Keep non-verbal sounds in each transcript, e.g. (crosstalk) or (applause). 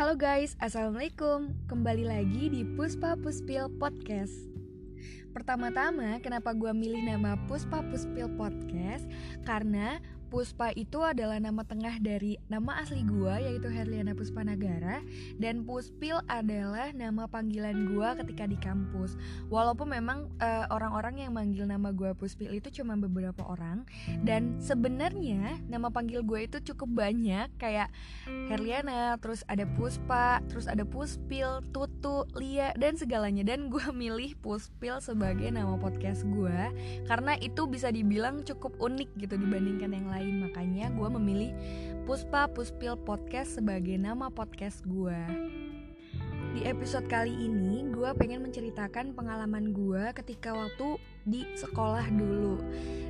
Halo guys, Assalamualaikum Kembali lagi di Puspa Puspil Podcast Pertama-tama, kenapa gue milih nama Puspa Puspil Podcast? Karena Puspa itu adalah nama tengah dari nama asli gue yaitu Herliana Puspanagara dan Puspil adalah nama panggilan gue ketika di kampus. Walaupun memang uh, orang-orang yang manggil nama gue Puspil itu cuma beberapa orang dan sebenarnya nama panggil gue itu cukup banyak kayak Herliana, terus ada Puspa, terus ada Puspil, Tutu, Lia dan segalanya dan gue (laughs) milih Puspil sebagai nama podcast gue karena itu bisa dibilang cukup unik gitu dibandingkan yang lain lain. Makanya gue memilih Puspa Puspil Podcast sebagai nama podcast gue Di episode kali ini gue pengen menceritakan pengalaman gue ketika waktu di sekolah dulu.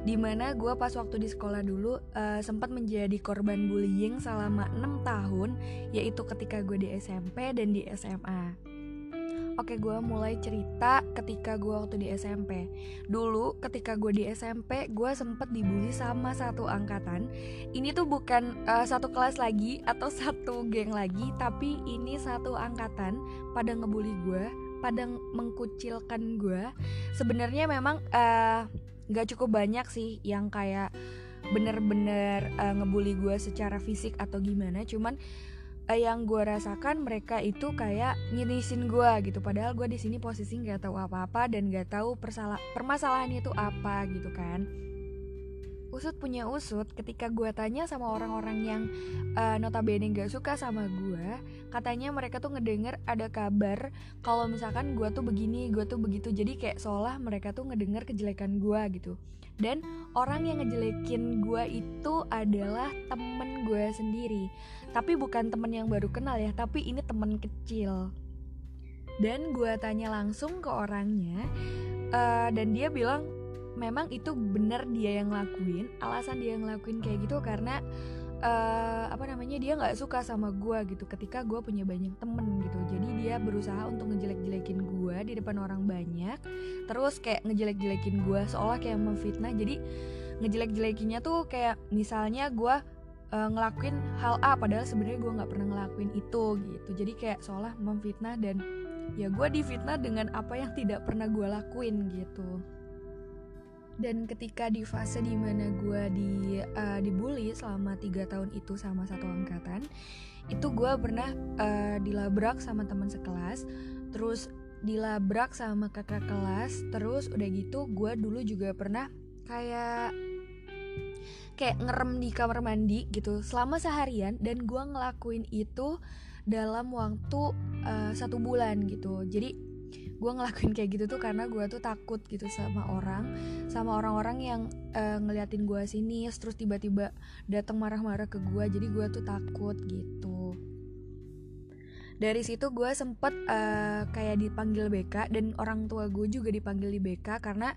Di mana gue pas waktu di sekolah dulu uh, sempat menjadi korban bullying selama 6 tahun Yaitu ketika gue di SMP dan di SMA Oke gue mulai cerita ketika gue waktu di SMP Dulu ketika gue di SMP gue sempet dibully sama satu angkatan. Ini tuh bukan uh, satu kelas lagi atau (laughs) satu geng lagi Tapi ini satu angkatan pada ngebully gue Pada mengkucilkan gue Sebenarnya memang uh, gak cukup banyak sih yang kayak bener-bener uh, ngebully gue secara fisik atau gimana. Cuman Eh, yang gue rasakan mereka itu kayak nginisin gue gitu. Padahal gue di sini posisi nggak tahu apa-apa dan nggak tahu persalah permasalahannya itu apa gitu kan usut punya usut ketika gue tanya sama orang-orang yang uh, notabene gak suka sama gue katanya mereka tuh ngedenger ada kabar kalau misalkan gue tuh begini gue tuh begitu. Jadi kayak seolah mereka tuh ngedenger kejelekan gue gitu. Dan orang yang ngejelekin gue itu adalah temen gue sendiri. Tapi bukan temen yang baru kenal ya tapi ini temen kecil. Dan gue tanya langsung ke orangnya uh, dan dia bilang memang itu benar dia yang ngelakuin alasan dia yang ngelakuin kayak gitu karena uh, apa namanya dia nggak suka sama gue gitu ketika gue punya banyak temen gitu. Jadi dia berusaha untuk ngejelek-jelekin gue di depan orang banyak terus kayak ngejelek-jelekin gue seolah kayak memfitnah. Jadi ngejelek-jelekinnya tuh kayak misalnya gue uh, ngelakuin hal A padahal sebenarnya gue nggak pernah ngelakuin itu gitu. Jadi kayak seolah memfitnah dan ya gue difitnah dengan apa yang tidak pernah gue lakuin gitu dan ketika di fase di mana gue di uh, dibully selama tiga tahun itu sama satu angkatan itu gue pernah uh, dilabrak sama teman sekelas terus dilabrak sama kakak kelas terus udah gitu gue dulu juga pernah kayak kayak ngerem di kamar mandi gitu selama seharian dan gue ngelakuin itu dalam waktu uh, satu bulan gitu. Jadi gue ngelakuin kayak gitu tuh karena gue tuh takut gitu sama orang sama orang-orang yang uh, ngeliatin gue sini terus tiba-tiba datang marah-marah ke gue jadi gue tuh takut gitu. Dari situ gue sempet uh, kayak dipanggil BK dan orang tua gue juga dipanggil di BK karena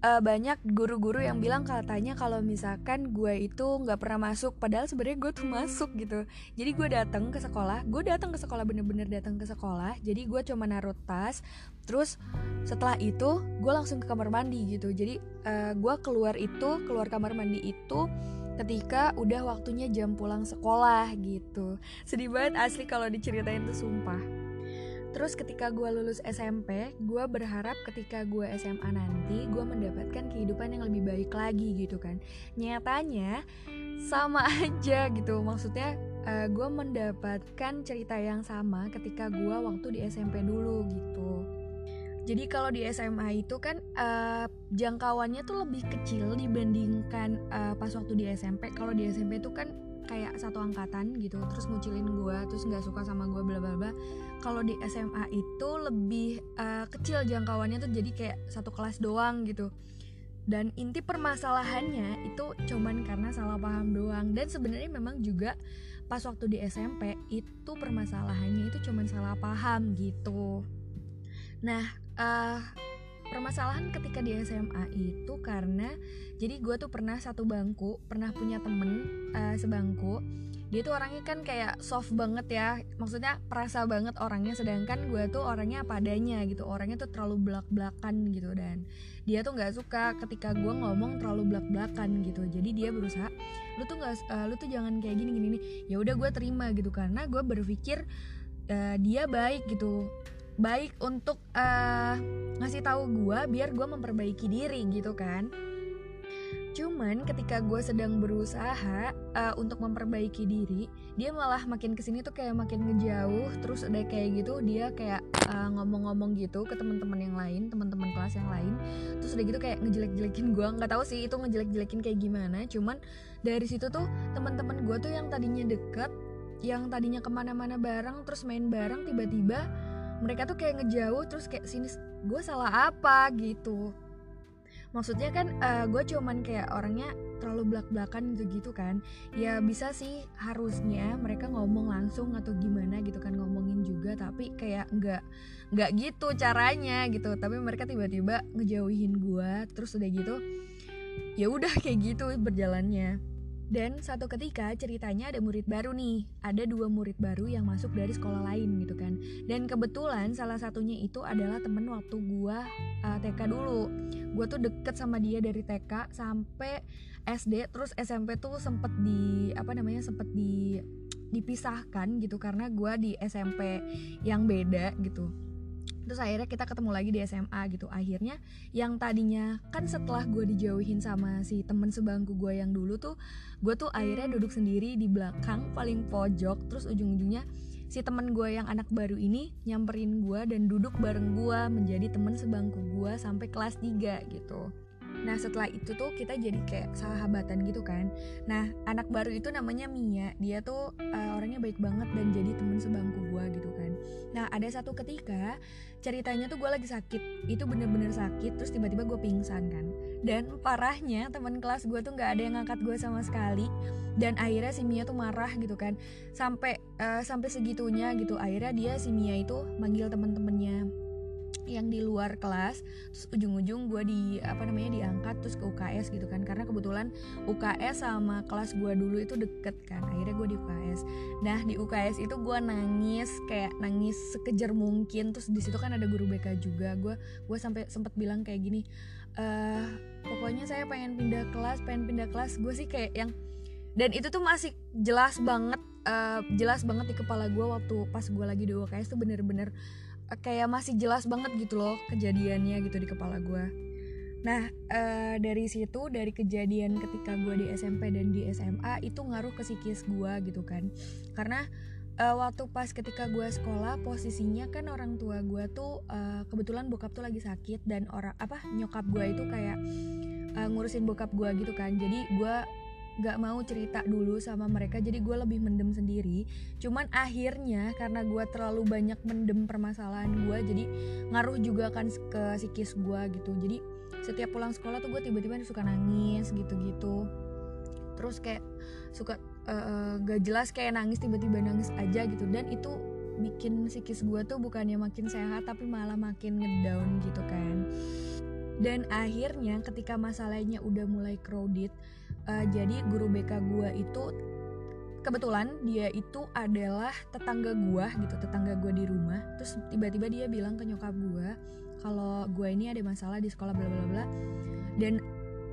uh, banyak guru-guru yang bilang katanya kalau misalkan gue itu nggak pernah masuk padahal sebenarnya gue tuh masuk gitu. Jadi gue datang ke sekolah gue datang ke sekolah bener-bener datang ke sekolah. Jadi gue cuma naruh tas terus setelah itu gue langsung ke kamar mandi gitu. Jadi uh, gue keluar itu keluar kamar mandi itu ketika udah waktunya jam pulang sekolah gitu. Sedih banget asli kalau diceritain tuh sumpah Terus ketika gue lulus SMP, gue berharap ketika gue SMA nanti gue mendapatkan kehidupan yang lebih baik lagi gitu kan. Nyatanya sama (laughs) aja gitu, maksudnya uh, eh, gue mendapatkan cerita yang sama ketika gue waktu di SMP dulu gitu. Jadi kalau di SMA itu kan uh, jangkauannya tuh lebih kecil dibandingkan uh, pas waktu di SMP. Kalau di SMP itu kan kayak satu angkatan gitu terus ngucilin gue terus nggak suka sama gue bla bla bla. Kalau di SMA itu lebih uh, kecil jangkauannya tuh jadi kayak satu kelas doang gitu. Dan inti permasalahannya itu cuman karena salah paham doang. Dan sebenarnya memang juga pas waktu di SMP itu permasalahannya itu cuman salah paham gitu. Nah uh, permasalahan ketika di SMA itu karena jadi gue tuh pernah satu bangku pernah punya temen uh, sebangku dia tuh orangnya kan kayak soft banget ya maksudnya perasa banget orangnya sedangkan gue tuh orangnya apa adanya gitu orangnya tuh terlalu belak belakan gitu dan dia tuh nggak suka ketika gue ngomong terlalu belak belakan gitu jadi dia berusaha lu tuh nggak uh, lu tuh jangan kayak gini gini nih ya udah gue terima gitu karena gue berpikir uh, dia baik gitu baik untuk uh, ngasih tahu gue biar gue memperbaiki diri gitu kan Cuman ketika gue sedang berusaha uh, untuk memperbaiki diri, dia malah makin ke sini tuh kayak makin ngejauh. Terus udah kayak gitu dia kayak ngomong-ngomong uh, gitu ke teman-teman yang lain, teman-teman kelas yang lain. Terus udah gitu kayak ngejelek-jelekin gue. Nggak tahu sih itu ngejelek-jelekin kayak gimana. Cuman dari situ tuh teman-teman gue tuh yang tadinya deket, yang tadinya ke mana-mana bareng, terus main bareng, tiba-tiba mereka tuh kayak ngejauh. Terus kayak sini gue salah apa? gitu. Maksudnya kan uh, eh, gue cuman kayak orangnya terlalu belak-belakan gitu gitu kan. Ya bisa sih harusnya mereka ngomong langsung atau gimana gitu kan ngomongin juga tapi kayak nggak nggak gitu caranya gitu. Tapi mereka tiba-tiba ngejauhin gue terus udah gitu ya udah kayak gitu berjalannya dan satu ketika ceritanya ada murid baru nih, ada dua murid baru yang masuk dari sekolah lain gitu kan. Dan kebetulan salah satunya itu adalah temen waktu gua uh, TK dulu. Gua tuh deket sama dia dari TK sampai SD, terus SMP tuh sempet di apa namanya sempet di dipisahkan gitu karena gua di SMP yang beda gitu terus akhirnya kita ketemu lagi di SMA gitu. Akhirnya yang tadinya kan setelah gue dijauhin sama si temen sebangku gue yang dulu tuh gue tuh akhirnya duduk sendiri di belakang paling pojok terus ujung-ujungnya si temen gue yang anak baru ini nyamperin gue dan duduk bareng gue menjadi temen sebangku gue sampai kelas 3 gitu Nah setelah itu tuh kita jadi kayak sahabatan gitu kan. Nah anak baru itu namanya Mia. Dia tuh uh, orangnya baik banget dan jadi temen sebangku gue gitu kan. Nah ada satu ketika ceritanya tuh gue lagi sakit. Itu bener-bener sakit terus tiba-tiba gue pingsan kan. Dan parahnya teman kelas gue tuh gak ada yang ngangkat gue sama sekali. Dan akhirnya si Mia tuh marah gitu kan. Sampai uh, sampai segitunya gitu. Akhirnya dia si Mia itu manggil temen-temennya yang di luar kelas terus ujung-ujung gue di apa namanya diangkat terus ke UKS gitu kan. Karena kebetulan UKS sama kelas gue dulu itu deket kan akhirnya gue di UKS nah di UKS itu gue nangis kayak nangis sekejar mungkin. Terus di situ kan ada guru BK juga. Gue gue sampai sempat bilang kayak gini eh pokoknya saya pengen pindah kelas pengen pindah kelas. Gue sih kayak yang dan itu tuh masih jelas banget uh, jelas banget di kepala gue waktu pas gue lagi di UKS tuh bener-bener kayak masih jelas banget gitu loh kejadiannya gitu di kepala gue nah uh, dari situ dari kejadian ketika gue di SMP dan di SMA itu ngaruh ke psikis gue gitu kan. Karena uh, waktu pas ketika gue sekolah posisinya kan orang tua gue tuh uh, kebetulan bokap tuh lagi sakit dan orang apa nyokap gue itu kayak uh, ngurusin bokap gue gitu kan. Jadi gue gak mau cerita dulu sama mereka jadi gue lebih mendem sendiri. Cuman akhirnya karena gue terlalu banyak mendem permasalahan gue jadi ngaruh juga kan ke psikis gue gitu. Jadi setiap pulang sekolah tuh gue tiba-tiba suka nangis gitu-gitu. Terus kayak suka uh, gak jelas kayak nangis tiba-tiba nangis aja gitu. Dan itu bikin psikis gue tuh bukannya makin sehat tapi malah makin ngedown gitu kan. Dan akhirnya ketika masalahnya udah mulai crowded uh, jadi guru BK gue itu kebetulan dia itu adalah tetangga gue gitu tetangga gue di rumah. Terus tiba-tiba dia bilang ke nyokap gue kalau gue ini ada masalah di sekolah bla bla bla. Dan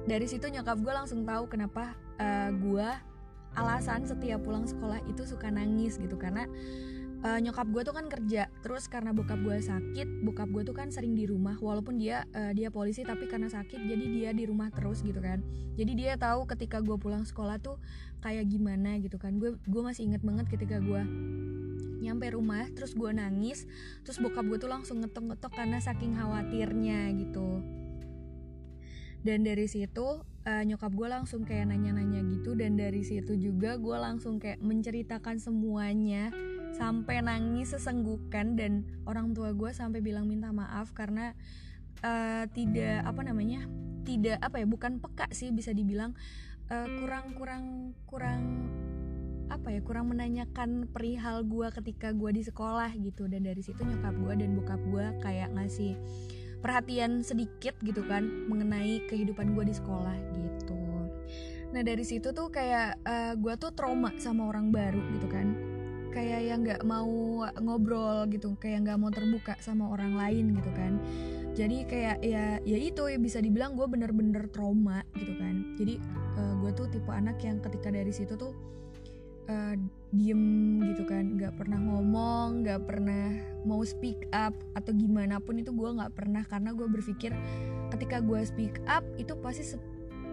dari situ nyokap gue langsung tahu kenapa uh, eh, gue alasan setiap pulang sekolah itu suka nangis gitu. Karena uh, nyokap gue tuh kan kerja. Terus karena bokap gue sakit bokap gue tuh kan sering di rumah. Walaupun dia uh, dia polisi tapi karena sakit jadi dia di rumah terus gitu kan. Jadi dia tahu ketika gue pulang sekolah tuh kayak gimana gitu kan. Gue gue masih inget banget ketika gue nyampe rumah terus gue nangis terus bokap gue tuh langsung ngetok-ngetok karena saking khawatirnya gitu. Dan dari situ uh, nyokap gue langsung kayak nanya-nanya gitu. Dan dari situ juga gue langsung kayak menceritakan semuanya sampai nangis sesenggukan dan orang tua gue sampai bilang minta maaf karena uh, tidak apa namanya tidak apa ya bukan peka sih bisa dibilang uh, kurang kurang kurang apa ya kurang menanyakan perihal gue ketika gue di sekolah gitu. Dan dari situ nyokap gue dan bokap gue kayak ngasih perhatian sedikit gitu kan mengenai kehidupan gue di sekolah gitu. Nah dari situ tuh kayak uh, gue tuh trauma sama orang baru gitu kan kayak yang nggak mau ngobrol gitu kayak nggak mau terbuka sama orang lain gitu kan. Jadi kayak ya ya itu ya bisa dibilang gue bener-bener trauma gitu kan. Jadi uh, gue tuh tipe anak yang ketika dari situ tuh uh, diem gitu kan. Nggak pernah ngomong nggak pernah mau speak up atau gimana pun itu gue nggak pernah. Karena gue berpikir ketika gue speak up itu pasti se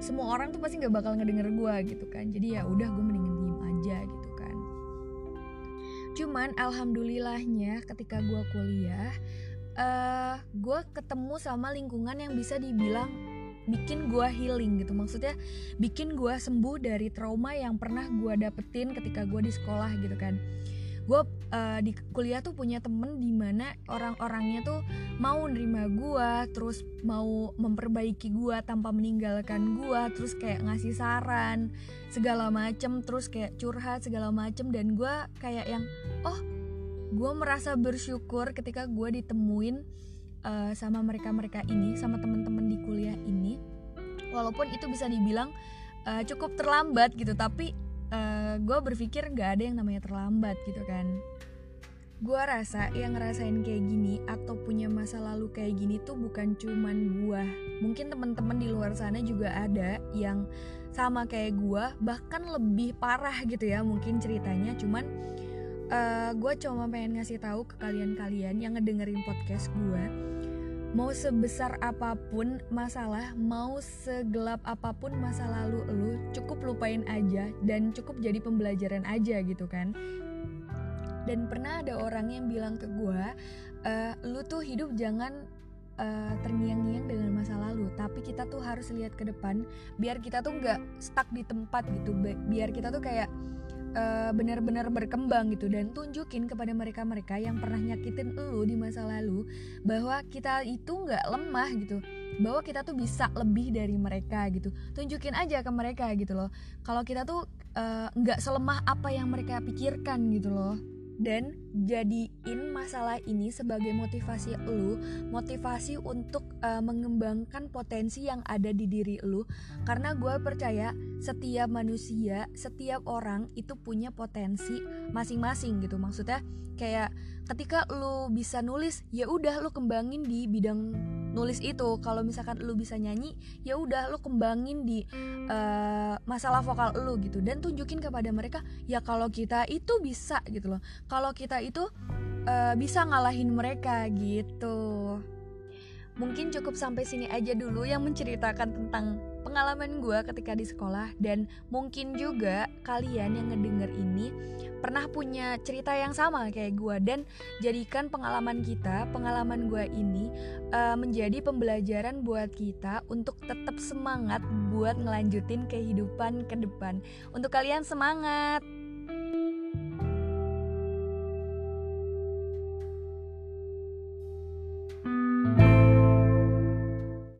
semua orang tuh pasti nggak bakal ngedenger gue gitu kan. Jadi ya udah gue mendingan cuman alhamdulillahnya ketika gue kuliah uh, gue ketemu sama lingkungan yang bisa dibilang bikin gue healing gitu. Maksudnya bikin gue sembuh dari trauma yang pernah gue dapetin ketika gue di sekolah gitu kan gue uh, di kuliah tuh punya temen di mana orang-orangnya tuh mau nerima gue terus mau memperbaiki gue tanpa meninggalkan gue terus kayak ngasih saran segala macem terus kayak curhat segala macem dan gue kayak yang oh gue merasa bersyukur ketika gue ditemuin uh, sama mereka-mereka ini sama teman-teman di kuliah ini. Walaupun itu bisa dibilang uh, cukup terlambat gitu tapi uh, eh, gue berpikir nggak ada yang namanya terlambat gitu kan. Gue rasa yang ngerasain kayak gini atau punya masa lalu kayak gini tuh bukan cuman gue mungkin teman-teman di luar sana juga ada yang sama kayak gue bahkan lebih parah gitu ya mungkin ceritanya. Cuman uh, gue cuma pengen ngasih tahu ke kalian-kalian yang ngedengerin podcast gue mau sebesar apa pun masalah, mau segelap apa pun masa lalu lu, cukup lupain aja dan cukup jadi pembelajaran aja gitu kan. Dan pernah ada orang yang bilang ke gue, e, lu tuh hidup jangan uh, terngiang-ngiang dengan masa lalu, tapi kita tuh harus lihat ke depan, biar kita tuh nggak stuck di tempat gitu, biar kita tuh kayak uh, benar-benar berkembang gitu dan tunjukin kepada mereka-mereka yang pernah nyakitin lu di masa lalu bahwa kita itu nggak lemah gitu bahwa kita tuh bisa lebih dari mereka gitu. Tunjukin aja ke mereka gitu loh. Kalau kita tuh eh, nggak uh, selemah apa yang mereka pikirkan gitu loh. Dan jadiin masalah ini sebagai motivasi lu, motivasi untuk uh, mengembangkan potensi yang ada di diri lu. Karena gue percaya setiap manusia, setiap orang itu punya potensi masing-masing gitu. Maksudnya kayak ketika lu bisa nulis, ya udah lu kembangin di bidang nulis itu kalau misalkan lu bisa nyanyi ya udah lu kembangin di uh, masalah vokal lu gitu dan tunjukin kepada mereka ya kalau kita itu bisa gitu loh kalau kita itu uh, bisa ngalahin mereka gitu mungkin cukup sampai sini aja dulu yang menceritakan tentang pengalaman gue ketika di sekolah dan mungkin juga kalian yang ngedenger ini pernah punya cerita yang sama kayak gue dan jadikan pengalaman kita, pengalaman gue ini uh, menjadi pembelajaran buat kita untuk tetap semangat buat ngelanjutin kehidupan ke depan. Untuk kalian semangat!